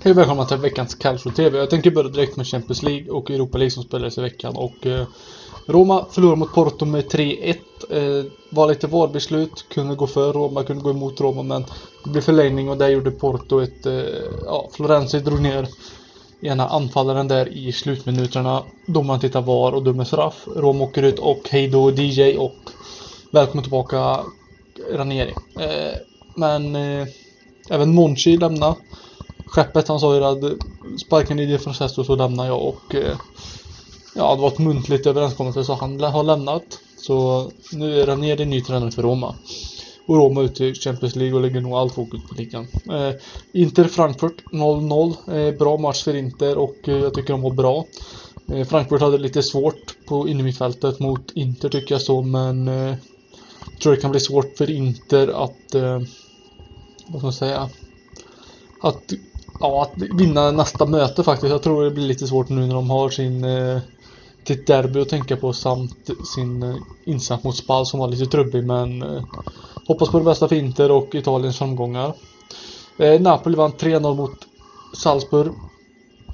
Hej och välkomna till veckans Calcio TV. Jag tänker börja direkt med Champions League och Europa League som spelades i veckan. Och eh, Roma förlorade mot Porto med 3-1. Eh, var lite VAR-beslut, kunde gå för Roma, kunde gå emot Roma men det blev förlängning och där gjorde Porto ett... Eh, ja, Florenzi drog ner ena anfallaren där i slutminuterna. Domaren tittar VAR och dömer straff. Roma åker ut och hejdå DJ och välkommen tillbaka Ranieri. Eh, men eh, även Monchi lämnade skeppet. Han sa ju att sparkar ni det från Sesto så lämnar jag och eh, ja, det var ett muntligt överenskommelse så han har lämnat. Så nu är han nere ny tränare för Roma. Och Roma ute i Champions League och lägger nog allt fokus på ligan. Eh, Inter Frankfurt 0-0. Eh, bra match för Inter och eh, jag tycker de var bra. Eh, Frankfurt hade lite svårt på innermittfältet mot Inter tycker jag så men eh, jag tror det kan bli svårt för Inter att eh, vad ska man säga att ja, att vinna nästa möte faktiskt. Jag tror det blir lite svårt nu när de har sin eh, sitt derby att tänka på samt sin eh, insats mot Spal som var lite trubbig men eh, hoppas på det bästa för Inter och Italiens framgångar. Eh, Napoli vann 3-0 mot Salzburg.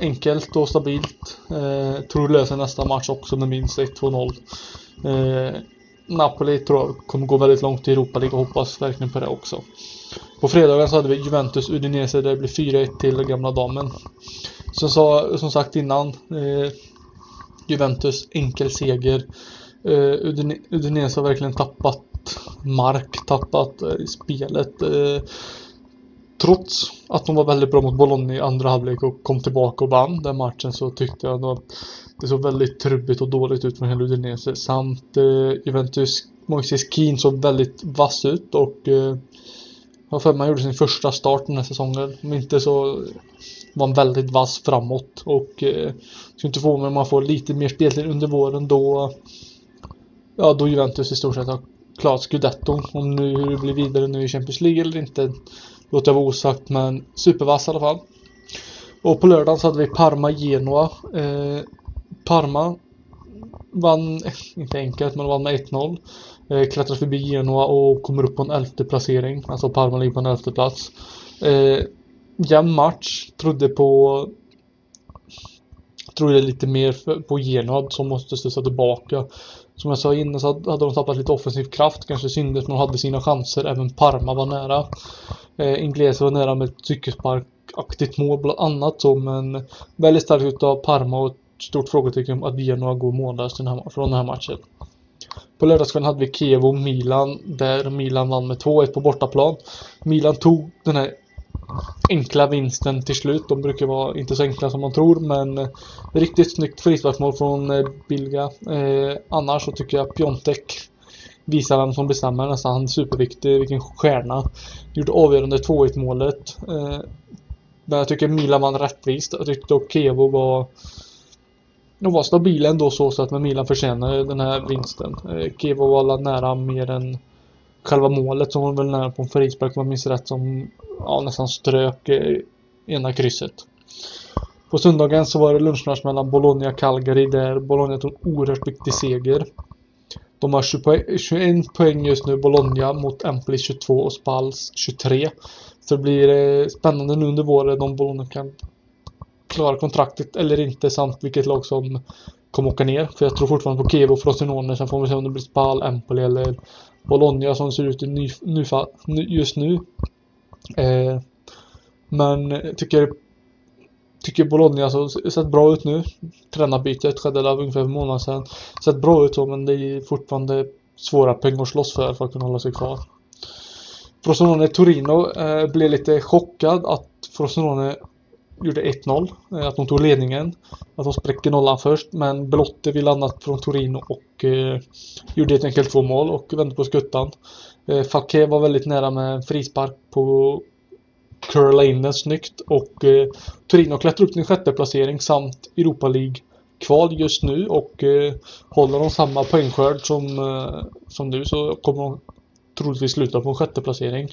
Enkelt och stabilt. Eh, tror löser nästa match också med minst 1-2-0. Eh, Napoli tror jag kommer gå väldigt långt i Europa League och hoppas verkligen på det också. På fredagen så hade vi Juventus Udinese där det blev 4-1 till gamla damen. Som, sa, som sagt innan eh, Juventus enkel seger. Eh, Udine, Udinese har verkligen tappat mark, tappat eh, spelet. Eh, trots att de var väldigt bra mot Bologna i andra halvlek och kom tillbaka och vann den matchen så tyckte jag att det såg väldigt trubbigt och dåligt ut från hela Udinese. Samt eh, Juventus Moises Keane såg väldigt vass ut och eh, jag för man gjorde sin första start den här säsongen. Om inte så var han väldigt vass framåt och eh, skulle inte få mig om man får lite mer speltid under våren då ja då Juventus i stort sett har klarat scudetton. Om nu hur det blir vidare nu i Champions League eller inte låter jag vara osagt men supervass i alla fall. Och på lördagen så hade vi Parma Genoa. Eh, Parma vann, inte enkelt, men vann med 1-0. Eh, klättrar förbi Genoa och kommer upp på en elfte placering. Alltså Parma ligger på en elfte plats. Eh, jämn match. Trodde på trodde lite mer på Genoa som måste studsa tillbaka. Som jag sa innan så hade de tappat lite offensiv kraft. Kanske syndes men de hade sina chanser. Även Parma var nära. Eh, Inglese var nära med ett cykelsparkaktigt mål bland annat så men väldigt starkt utav Parma och ett stort frågetecken att vi har några goda månader från den här matchen. På lördagskvällen hade vi Kiev och Milan där Milan vann med 2-1 på bortaplan. Milan tog den här enkla vinsten till slut. De brukar vara inte så enkla som man tror men eh, riktigt snyggt frisparksmål från eh, Bilga. Eh, annars så tycker jag Piontek visar vem som bestämmer nästan. Han är superviktig, vilken stjärna. Gjorde avgörande 2-1 målet. Eh, men jag tycker Milan vann rättvist. Jag tyckte att Kevo var de var stabila ändå så, så att Milan förtjänade den här vinsten. Eh, Kevo var nära mer än själva målet som var väl nära på en frispark om jag minns rätt som ja, nästan strök eh, ena krysset. På söndagen så var det lunchmatch mellan Bologna och Calgary där Bologna tog en oerhört viktig seger. De har 21 poäng just nu, Bologna mot Empoli 22 och Spals 23. Så det blir eh, spännande nu under våren om Bologna kan klara kontraktet eller inte samt vilket lag som kommer åka ner. För jag tror fortfarande på Kevo och Frosinone. Sen får vi se om det blir Spal, Empoli eller Bologna som ser ut i ny, ny, just nu. Eh, men jag tycker Tycker Bologna så sett bra ut nu. Tränarbytet skedde där ungefär en månad sedan. Sett bra ut så men det är fortfarande svåra pengar att slåss för för att kunna hålla sig kvar. Frosinone Torino eh, blev lite chockad att Frosinone gjorde 1-0. Eh, att de tog ledningen. Att de spräckte nollan först. Men Belotti vill annat från Torino och eh, gjorde helt enkelt två mål och vände på skuttan. Eh, Falke var väldigt nära med en frispark på curla in den snyggt och eh, Torino klättrar upp till en sjätte placering samt Europa League kval just nu och eh, håller de samma poängskörd som, eh, som nu så kommer de troligtvis sluta på en sjätte placering.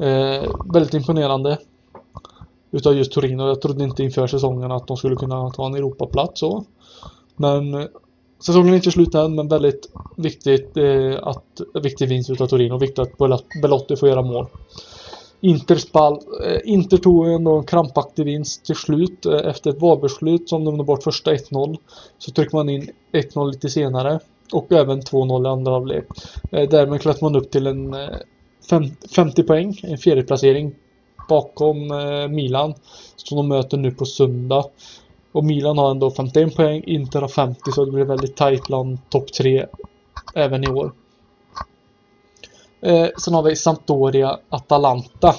Eh, väldigt imponerande utav just Torino. Jag trodde inte inför säsongen att de skulle kunna ta en Europaplats så. Men eh, säsongen är inte slut än men väldigt viktigt eh, att viktig vinst utav Torino. Viktigt att Belotti får göra mål. Inter, spall, eh, Inter tog en krampaktig vinst till slut eh, efter ett valbeslut som de bort första 1-0. Så tryckte man in 1-0 lite senare och även 2-0 i andra halvlek. Eh, därmed klättrar man upp till en eh, 50 poäng, en fjärdeplacering bakom eh, Milan som de möter nu på söndag. Och Milan har ändå 51 poäng, Inter har 50 så det blir väldigt tajt bland topp 3 även i år. Eh, sen har vi Sampdoria-Atalanta.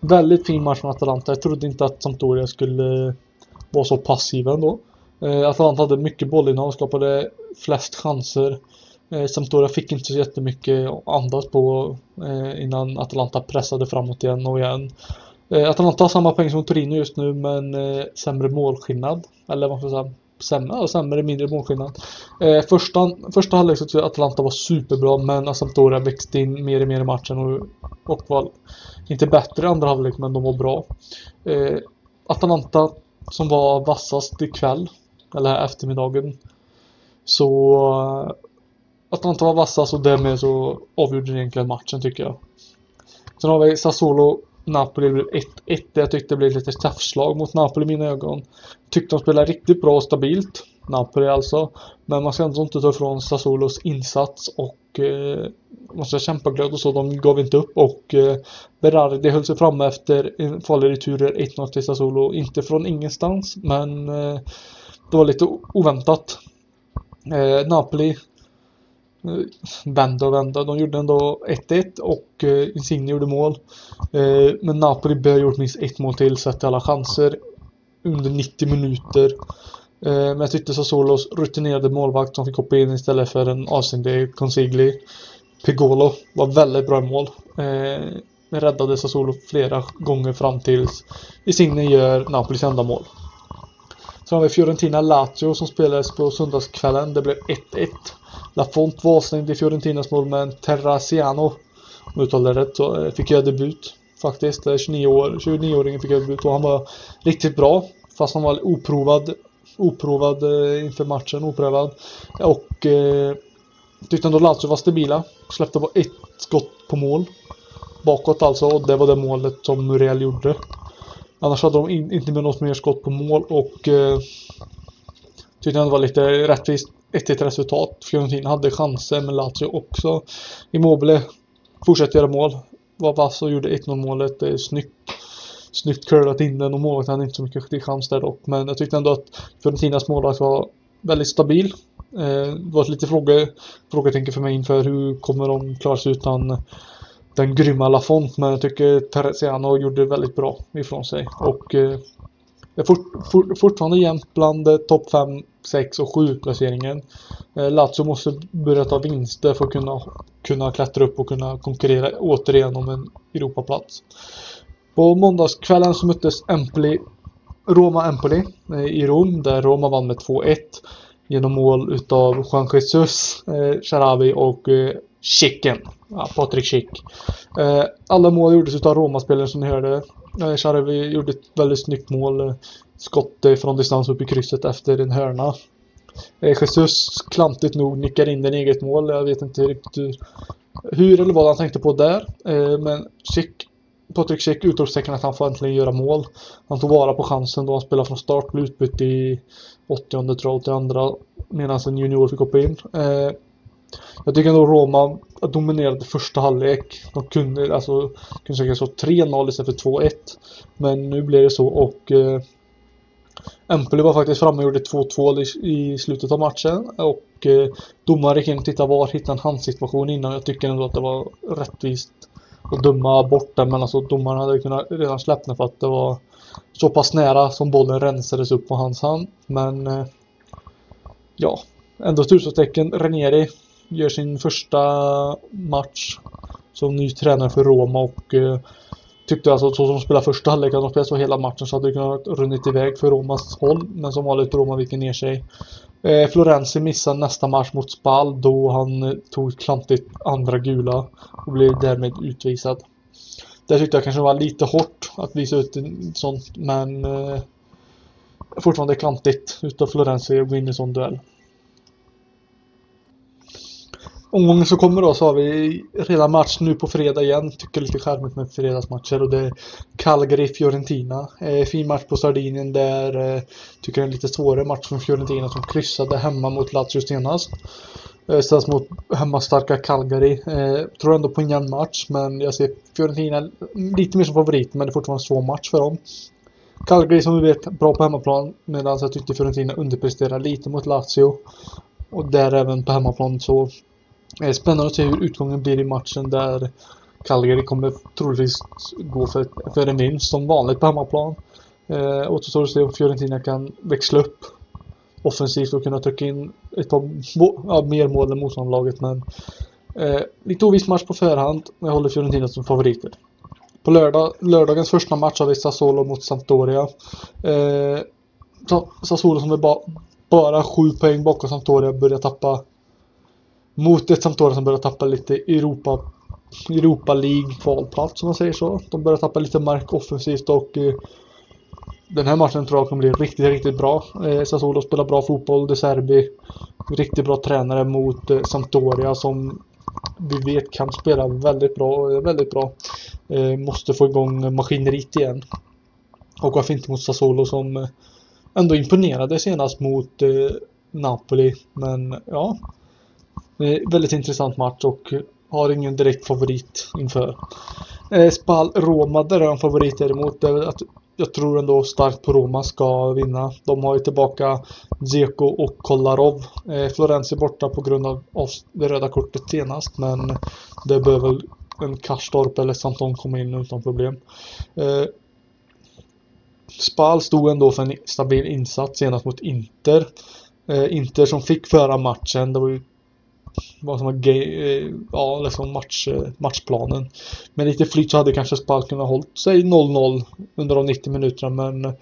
Väldigt fin match från Atalanta. Jag trodde inte att Sampdoria skulle eh, vara så passiva ändå. Eh, Atalanta hade mycket bollinnehav, skapade flest chanser. Eh, Sampdoria fick inte så jättemycket att andas på eh, innan Atalanta pressade framåt igen och igen. Eh, Atalanta har samma poäng som Torino just nu men eh, sämre målskillnad. Eller vad ska jag säga? sämre, sämre mindre målskillnad. Eh, första, första halvlek så tyckte jag Atalanta var superbra men Asampdoria växte in mer och mer i matchen och, och var inte bättre i andra halvlek men de var bra. Eh, Atalanta som var vassast ikväll, eller eftermiddagen, så att de inte var vassa så därmed så avgjorde det egentligen matchen tycker jag. Sen har vi Sassuolo Napoli blev 1-1. Jag tyckte det blev lite straffslag mot Napoli i mina ögon. Tyckte de spelade riktigt bra och stabilt. Napoli alltså. Men man ska ändå inte ta ifrån Sassuolos insats och eh, måste kämpa glöd och så. De gav inte upp och eh, Berardi höll sig framme efter en farlig returer 1-0 till Sassuolo. Inte från ingenstans men eh, det var lite oväntat. Eh, Napoli vända och vända. De gjorde ändå 1-1 och eh, Insigne gjorde mål. Eh, men Napoli bör ha gjort minst ett mål till sett alla chanser under 90 minuter. Eh, men jag tyckte Sassuolos rutinerade målvakt som fick hoppa in istället för en avstängd Consigli. Pigolo var väldigt bra i mål. Eh, räddade Sassuolo flera gånger fram tills Insigne gör Napolis enda mål. Sen har vi Fiorentina-Lazio som spelades på söndagskvällen. Det blev 1-1. Lafont var avstängd i Fiorentinas mål men Terraciano, om jag uttalar det rätt, så eh, fick göra debut. Faktiskt. 29 år, 29-åringen fick göra debut och han var riktigt bra. Fast han var oprovad. Oprovad eh, inför matchen, oprövad. Och eh, tyckte ändå Lazio var stabila. Släppte bara ett skott på mål. Bakåt alltså och det var det målet som Muriel gjorde. Annars hade de in, inte med något mer skott på mål och eh, tyckte det var lite rättvist 1-1 resultat. Fiorentina hade chanser men Lazio också. Immobile fortsatte göra mål. Var vass och gjorde 1-0 målet. Det är snyggt. Snyggt curlat in den och målet hade inte så mycket till chans där dock. Men jag tyckte ändå att Fiorentinas målvakt var väldigt stabil. Eh, det var lite frågor, frågetecken för mig inför hur kommer de klara sig utan den grymma Lafont. Men jag tycker Teresiano gjorde väldigt bra ifrån sig. Och eh, det är fort, fort, fortfarande jämnt bland eh, topp 5, 6 och 7 placeringen. Eh, Lazio måste börja ta vinster för att kunna, kunna klättra upp och kunna konkurrera återigen om en Europaplats. På måndagskvällen så möttes Empoli, Roma-Empoli eh, i Rom där Roma vann med 2-1 genom mål utav Juan Jesus, eh, och eh, Chicken. Ja, Patrik Schick. Eh, alla mål gjordes utav Roma-spelaren som ni hörde. Eh, gjorde ett väldigt snyggt mål. Eh, skott från distans upp i krysset efter en hörna. Eh, Jesus klantigt nog nickar in den eget mål. Jag vet inte riktigt hur eller vad han tänkte på där. Eh, men Schick Patrik Schick utropstecken att han får äntligen göra mål. Han tog vara på chansen då han spelade från start, blev utbytt i 80 tror jag, till andra medan en junior fick hoppa in. Eh, jag tycker ändå Roma dominerade första halvlek. De kunde alltså kunde säkert så 3-0 istället för 2-1. Men nu blev det så och eh, Empoli var faktiskt framme och gjorde 2-2 i, i, slutet av matchen och eh, domaren gick in och tittade var, hittade en handsituation innan. Jag tycker ändå att det var rättvist att döma bort den men alltså domaren hade kunnat redan släppt den för att det var så pass nära som bollen rensades upp på hans hand. Men eh, ja, ändå tusentecken Renieri gör sin första match som ny tränare för Roma och eh, tyckte alltså så som de spelade första halvlek, att de spelade så hela matchen så hade det kunnat runnit iväg för Romas håll. Men som vanligt Roma viker ner sig. Eh, Florenzi missade nästa match mot Spal då han eh, tog klantigt andra gula och blev därmed utvisad. Det tyckte jag kanske var lite hårt att visa ut sånt men eh, fortfarande klantigt utav Florenzi att gå in i en sån duell. Omgången som kommer då så har vi redan match nu på fredag igen. Tycker lite charmigt med fredagsmatcher och det är Calgary-Fiorentina. Eh, fin match på Sardinien där eh, tycker jag är en lite svårare match från Fiorentina som kryssade hemma mot Lazio senast. Eh, ställs mot hemmastarka Calgary. Eh, tror ändå på en jämn match men jag ser Fiorentina lite mer som favorit men det är fortfarande en svår match för dem. Calgary som vi vet bra på hemmaplan medan jag tyckte Fiorentina underpresterade lite mot Lazio. Och där även på hemmaplan så det är spännande att se hur utgången blir i matchen där Calgary kommer troligtvis gå för, för en vinst som vanligt på hemmaplan. Eh, återstår att se om Fiorentina kan växla upp offensivt och kunna trycka in ett par ja, mer mål än motståndarlaget men eh, lite oviss match på förhand. men Jag håller Fiorentina som favoriter. På lördag, lördagens första match har vi Sassuolo mot Sampdoria. Eh, Sassuolo som är ba, bara sju poäng bakom Sampdoria börjar tappa mot ett Sampdoria som börjar tappa lite Europa Europa League kvalplats om man säger så. De börjar tappa lite mark offensivt och eh, den här matchen tror jag kommer bli riktigt, riktigt bra. Eh, Sassuolo spelar bra fotboll. De Serbi riktigt bra tränare mot eh, Sampdoria som vi vet kan spela väldigt bra. Eh, väldigt bra. Eh, måste få igång maskineriet igen. Och varför inte mot Sassuolo som eh, ändå imponerade senast mot eh, Napoli. Men ja, väldigt intressant match och har ingen direkt favorit inför. Eh, Spal Roma, där är en favorit däremot. Att jag tror ändå starkt på Roma ska vinna. De har ju tillbaka Dzeko och Kolarov. Eh, Florenzi borta på grund av, det röda kortet senast men det bör väl en Karstorp eller Santon komma in utan problem. Eh, Spal stod ändå för en stabil insats senast mot Inter. Eh, Inter som fick föra matchen. Det var ju vad som var eh, ja, liksom match, eh, matchplanen. Med lite flyt så hade kanske Spal kunnat hållit sig 0-0 under de 90 minuterna men eh,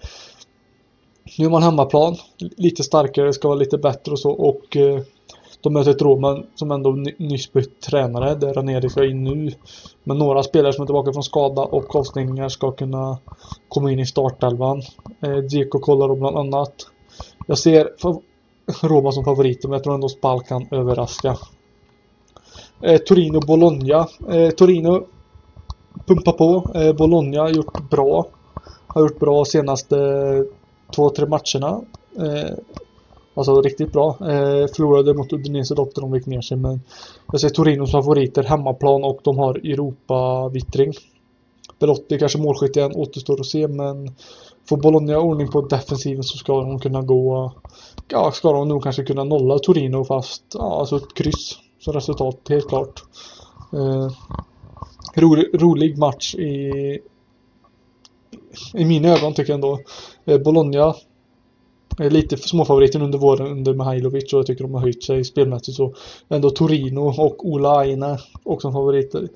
nu är man hemmaplan, lite starkare, ska vara lite bättre och så och eh, de möter ett Roman som ändå nyss bytt tränare där Ranieri ska in nu. Men några spelare som är tillbaka från skada och avstängningar ska kunna komma in i startelvan. Eh, Dzeko kollar bland annat. Jag ser Roma som favoriter men jag tror ändå Spal kan överraska. Eh, Torino Bologna. Eh, Torino pumpar på. Eh, Bologna har gjort bra. Har gjort bra senaste två, tre matcherna. Eh, alltså riktigt bra. Eh, förlorade mot Udinese dock de gick ner sig men jag ser Torinos favoriter hemmaplan och de har Europa-vittring. Belotti kanske målskytt igen, återstår att se men får Bologna ordning på defensiven så ska de kunna gå ja, ska de nog kanske kunna nolla Torino fast ja, alltså ett kryss som resultat helt klart. Eh, rolig, rolig match i i mina ögon tycker jag ändå. Eh, Bologna är lite småfavoriten under våren under Mihailovic och jag tycker de har höjt sig spelmässigt så ändå Torino och Ola Aina också favoriter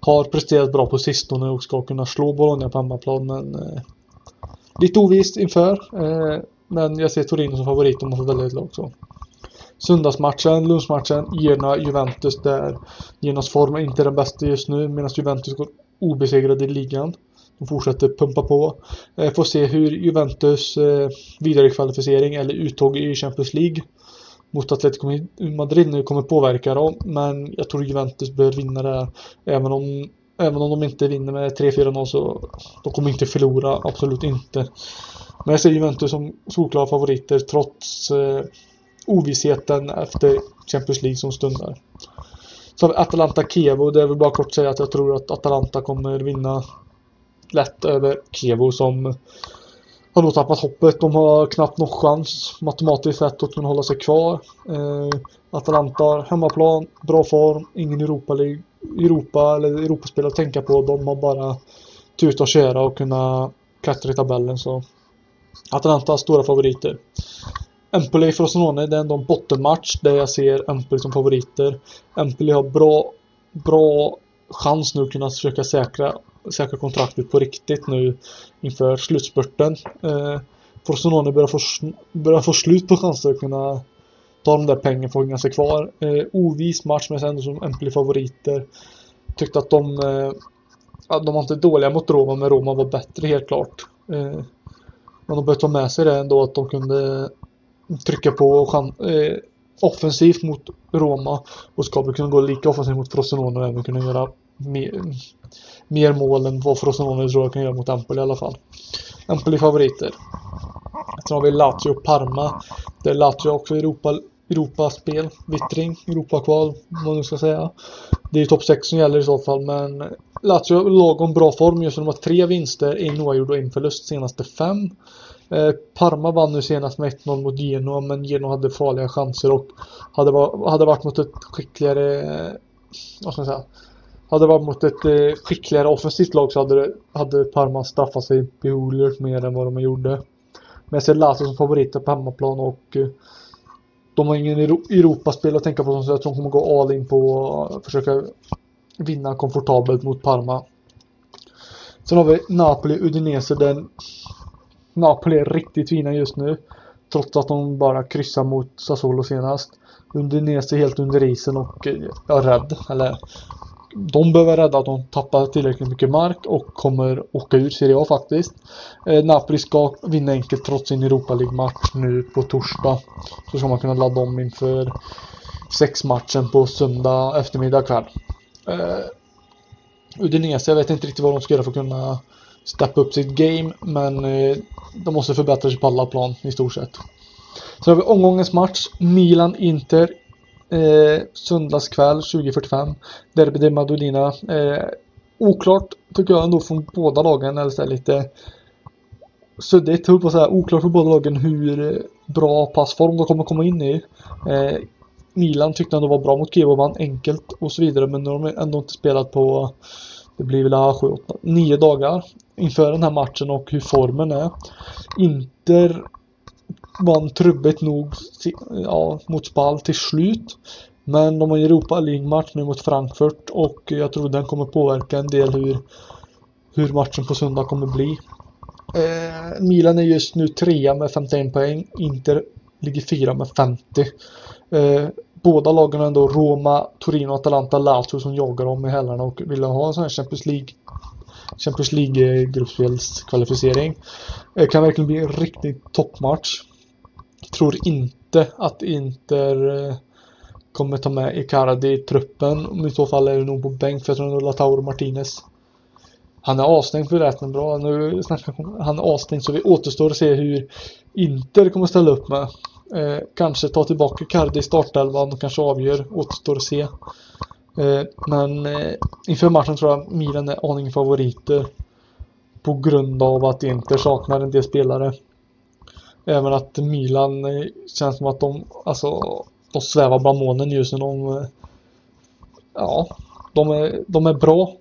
har presterat bra på sistone och ska kunna slå Bologna på hemmaplan men eh, lite ovisst inför. Eh, men jag ser Torino som favorit om man får välja ett lag så. Söndagsmatchen, lunchmatchen, Genoa-Juventus där Genoas form är inte den bästa just nu medan Juventus går obesegrade i ligan. De fortsätter pumpa på. Eh, får se hur Juventus eh, vidarekvalificering eller uttåg i Champions League mot Atletico Madrid nu kommer påverka dem. Men jag tror Juventus bör vinna det även om Även om de inte vinner med 3-4-0 så de kommer inte förlora, absolut inte. Men jag ser Juventus som solklara favoriter trots eh, ovissheten efter Champions League som stundar. Så har vi Atalanta-Kevo. Det är väl bara kort att säga att jag tror att Atalanta kommer vinna lätt över Kievo som har nog tappat hoppet. De har knappt någon chans matematiskt sett att kunna hålla sig kvar. Eh, Atalanta har hemmaplan, bra form, ingen Europa League, Europa eller Europaspel att tänka på. De har bara tuta och köra och kunna klättra i tabellen så Atalanta stora favoriter. Empoli Frosinone, det är ändå en bottenmatch där jag ser Empoli som favoriter. Empoli har bra, bra chans nu att kunna försöka säkra säkra kontraktet på riktigt nu inför slutspurten. Eh, Frosinone börjar få, börjar få slut på chanser att kunna ta de där pengarna för att hänga sig kvar. Eh, ovis match men ändå som Empoli favoriter. Tyckte att de, eh, de var inte dåliga mot Roma men Roma var bättre helt klart. Eh, men de började ta med sig det ändå att de kunde trycka på eh, offensivt mot Roma och ska kunna gå lika offensivt mot Frosinone och även kunna göra mer, mer mål än vad Frosinone tror jag kan göra mot Empoli i alla fall. Empoli favoriter. Sen har vi Lazio och Parma. Där Lazio också Europa, Europaspel, vittring, Europakval, vad man nu ska säga. Det är ju topp 6 som gäller i så fall, men Lazio lagom bra form just nu. De har tre vinster, en oavgjord och en förlust senaste fem. Eh, Parma vann nu senast med 1-0 mot Genoa, men Genoa hade farliga chanser och hade, var, hade varit mot ett skickligare, eh, vad ska man säga, hade det varit mot ett eh, skickligare offensivt lag så hade, hade Parma straffat sig beoerhört mer än vad de gjorde. Men jag ser Lazio som favoriter på hemmaplan och eh, de har ingen Europaspel att tänka på så jag tror de kommer gå all in på att försöka vinna komfortabelt mot Parma. Sen har vi Napoli, Udinese. Den Napoli är riktigt fina just nu. Trots att de bara kryssar mot Sassuolo senast. Udinese är helt under isen och eh, jag är rädd. Eller de behöver rädda att de tappar tillräckligt mycket mark och kommer åka ur Serie A faktiskt. Eh, Napoli ska vinna enkelt trots sin Europa League-match nu på torsdag. Så ska man kunna ladda om inför sexmatchen på söndag eftermiddag kväll. Eh, Udinese, jag vet inte riktigt vad de ska göra för att kunna steppa upp sitt game men eh, de måste förbättra sig på alla plan i stort sett. Så har vi omgångens match Milan-Inter Eh, söndagskväll 2045. Derby de Madolina. Eh, oklart tycker jag ändå från båda lagen. Eller så lite suddigt, höll på att säga. Oklart för båda lagen hur bra passform de kommer komma in i. Eh, Milan tyckte ändå var bra mot Kiev och vann enkelt och så vidare. Men nu har de ändå inte spelat på det blir väl 7, 8, 9 dagar inför den här matchen och hur formen är. Inter vann trubbigt nog ja, mot Spal till slut. Men de har Europa League-match nu mot Frankfurt och jag tror den kommer påverka en del hur, hur matchen på söndag kommer bli. Eh, Milan är just nu trea med 51 poäng. Inter ligger fyra med 50. Eh, båda lagen har ändå Roma, Torino, Atalanta, Lazio som jagar dem i hälarna och vill ha en sån här Champions League Champions League eh, gruppspelskvalificering. Det eh, kan verkligen bli en riktig toppmatch tror inte att Inter eh, kommer ta med Icardi i truppen. I så fall är det nog på bänk för jag tror att Lautaro Martinez han är avstängd för rätten bra. Nu han är avstängd så vi återstår att se hur Inter kommer ställa upp med. Eh, kanske ta tillbaka Icardi i startelvan och kanske avgör. Återstår att se. Eh, men eh, inför matchen tror jag Milan är aning favoriter. På grund av att Inter saknar en del spelare. Även att Milan eh, känns som att de, alltså, de svävar bland molnen just nu. De, ja, de är, de är bra.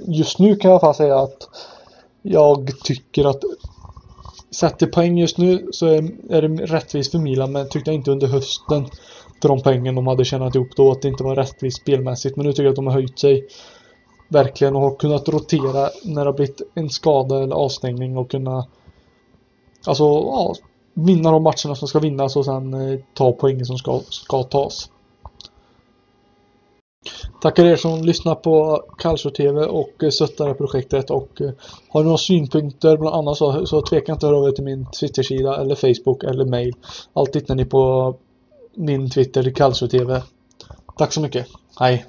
Just nu kan jag säga att jag tycker att sett till poäng just nu så är, är det rättvist för Milan men tyckte jag inte under hösten till de poängen de hade tjänat ihop då att det inte var rättvist spelmässigt men nu tycker jag att de har höjt sig verkligen och har kunnat rotera när det har blivit en skada eller avstängning och kunna Alltså, ja, vinna de matcherna som ska vinnas och sen eh, ta poängen som ska, ska tas. Tackar er som lyssnar på Kallsjö TV och eh, stöttar projektet och eh, har ni några synpunkter bland annat så, så tveka inte att höra av er till min Twitter-sida eller Facebook eller mail. Allt hittar ni på min Twitter, Calcio TV. Tack så mycket. Hej!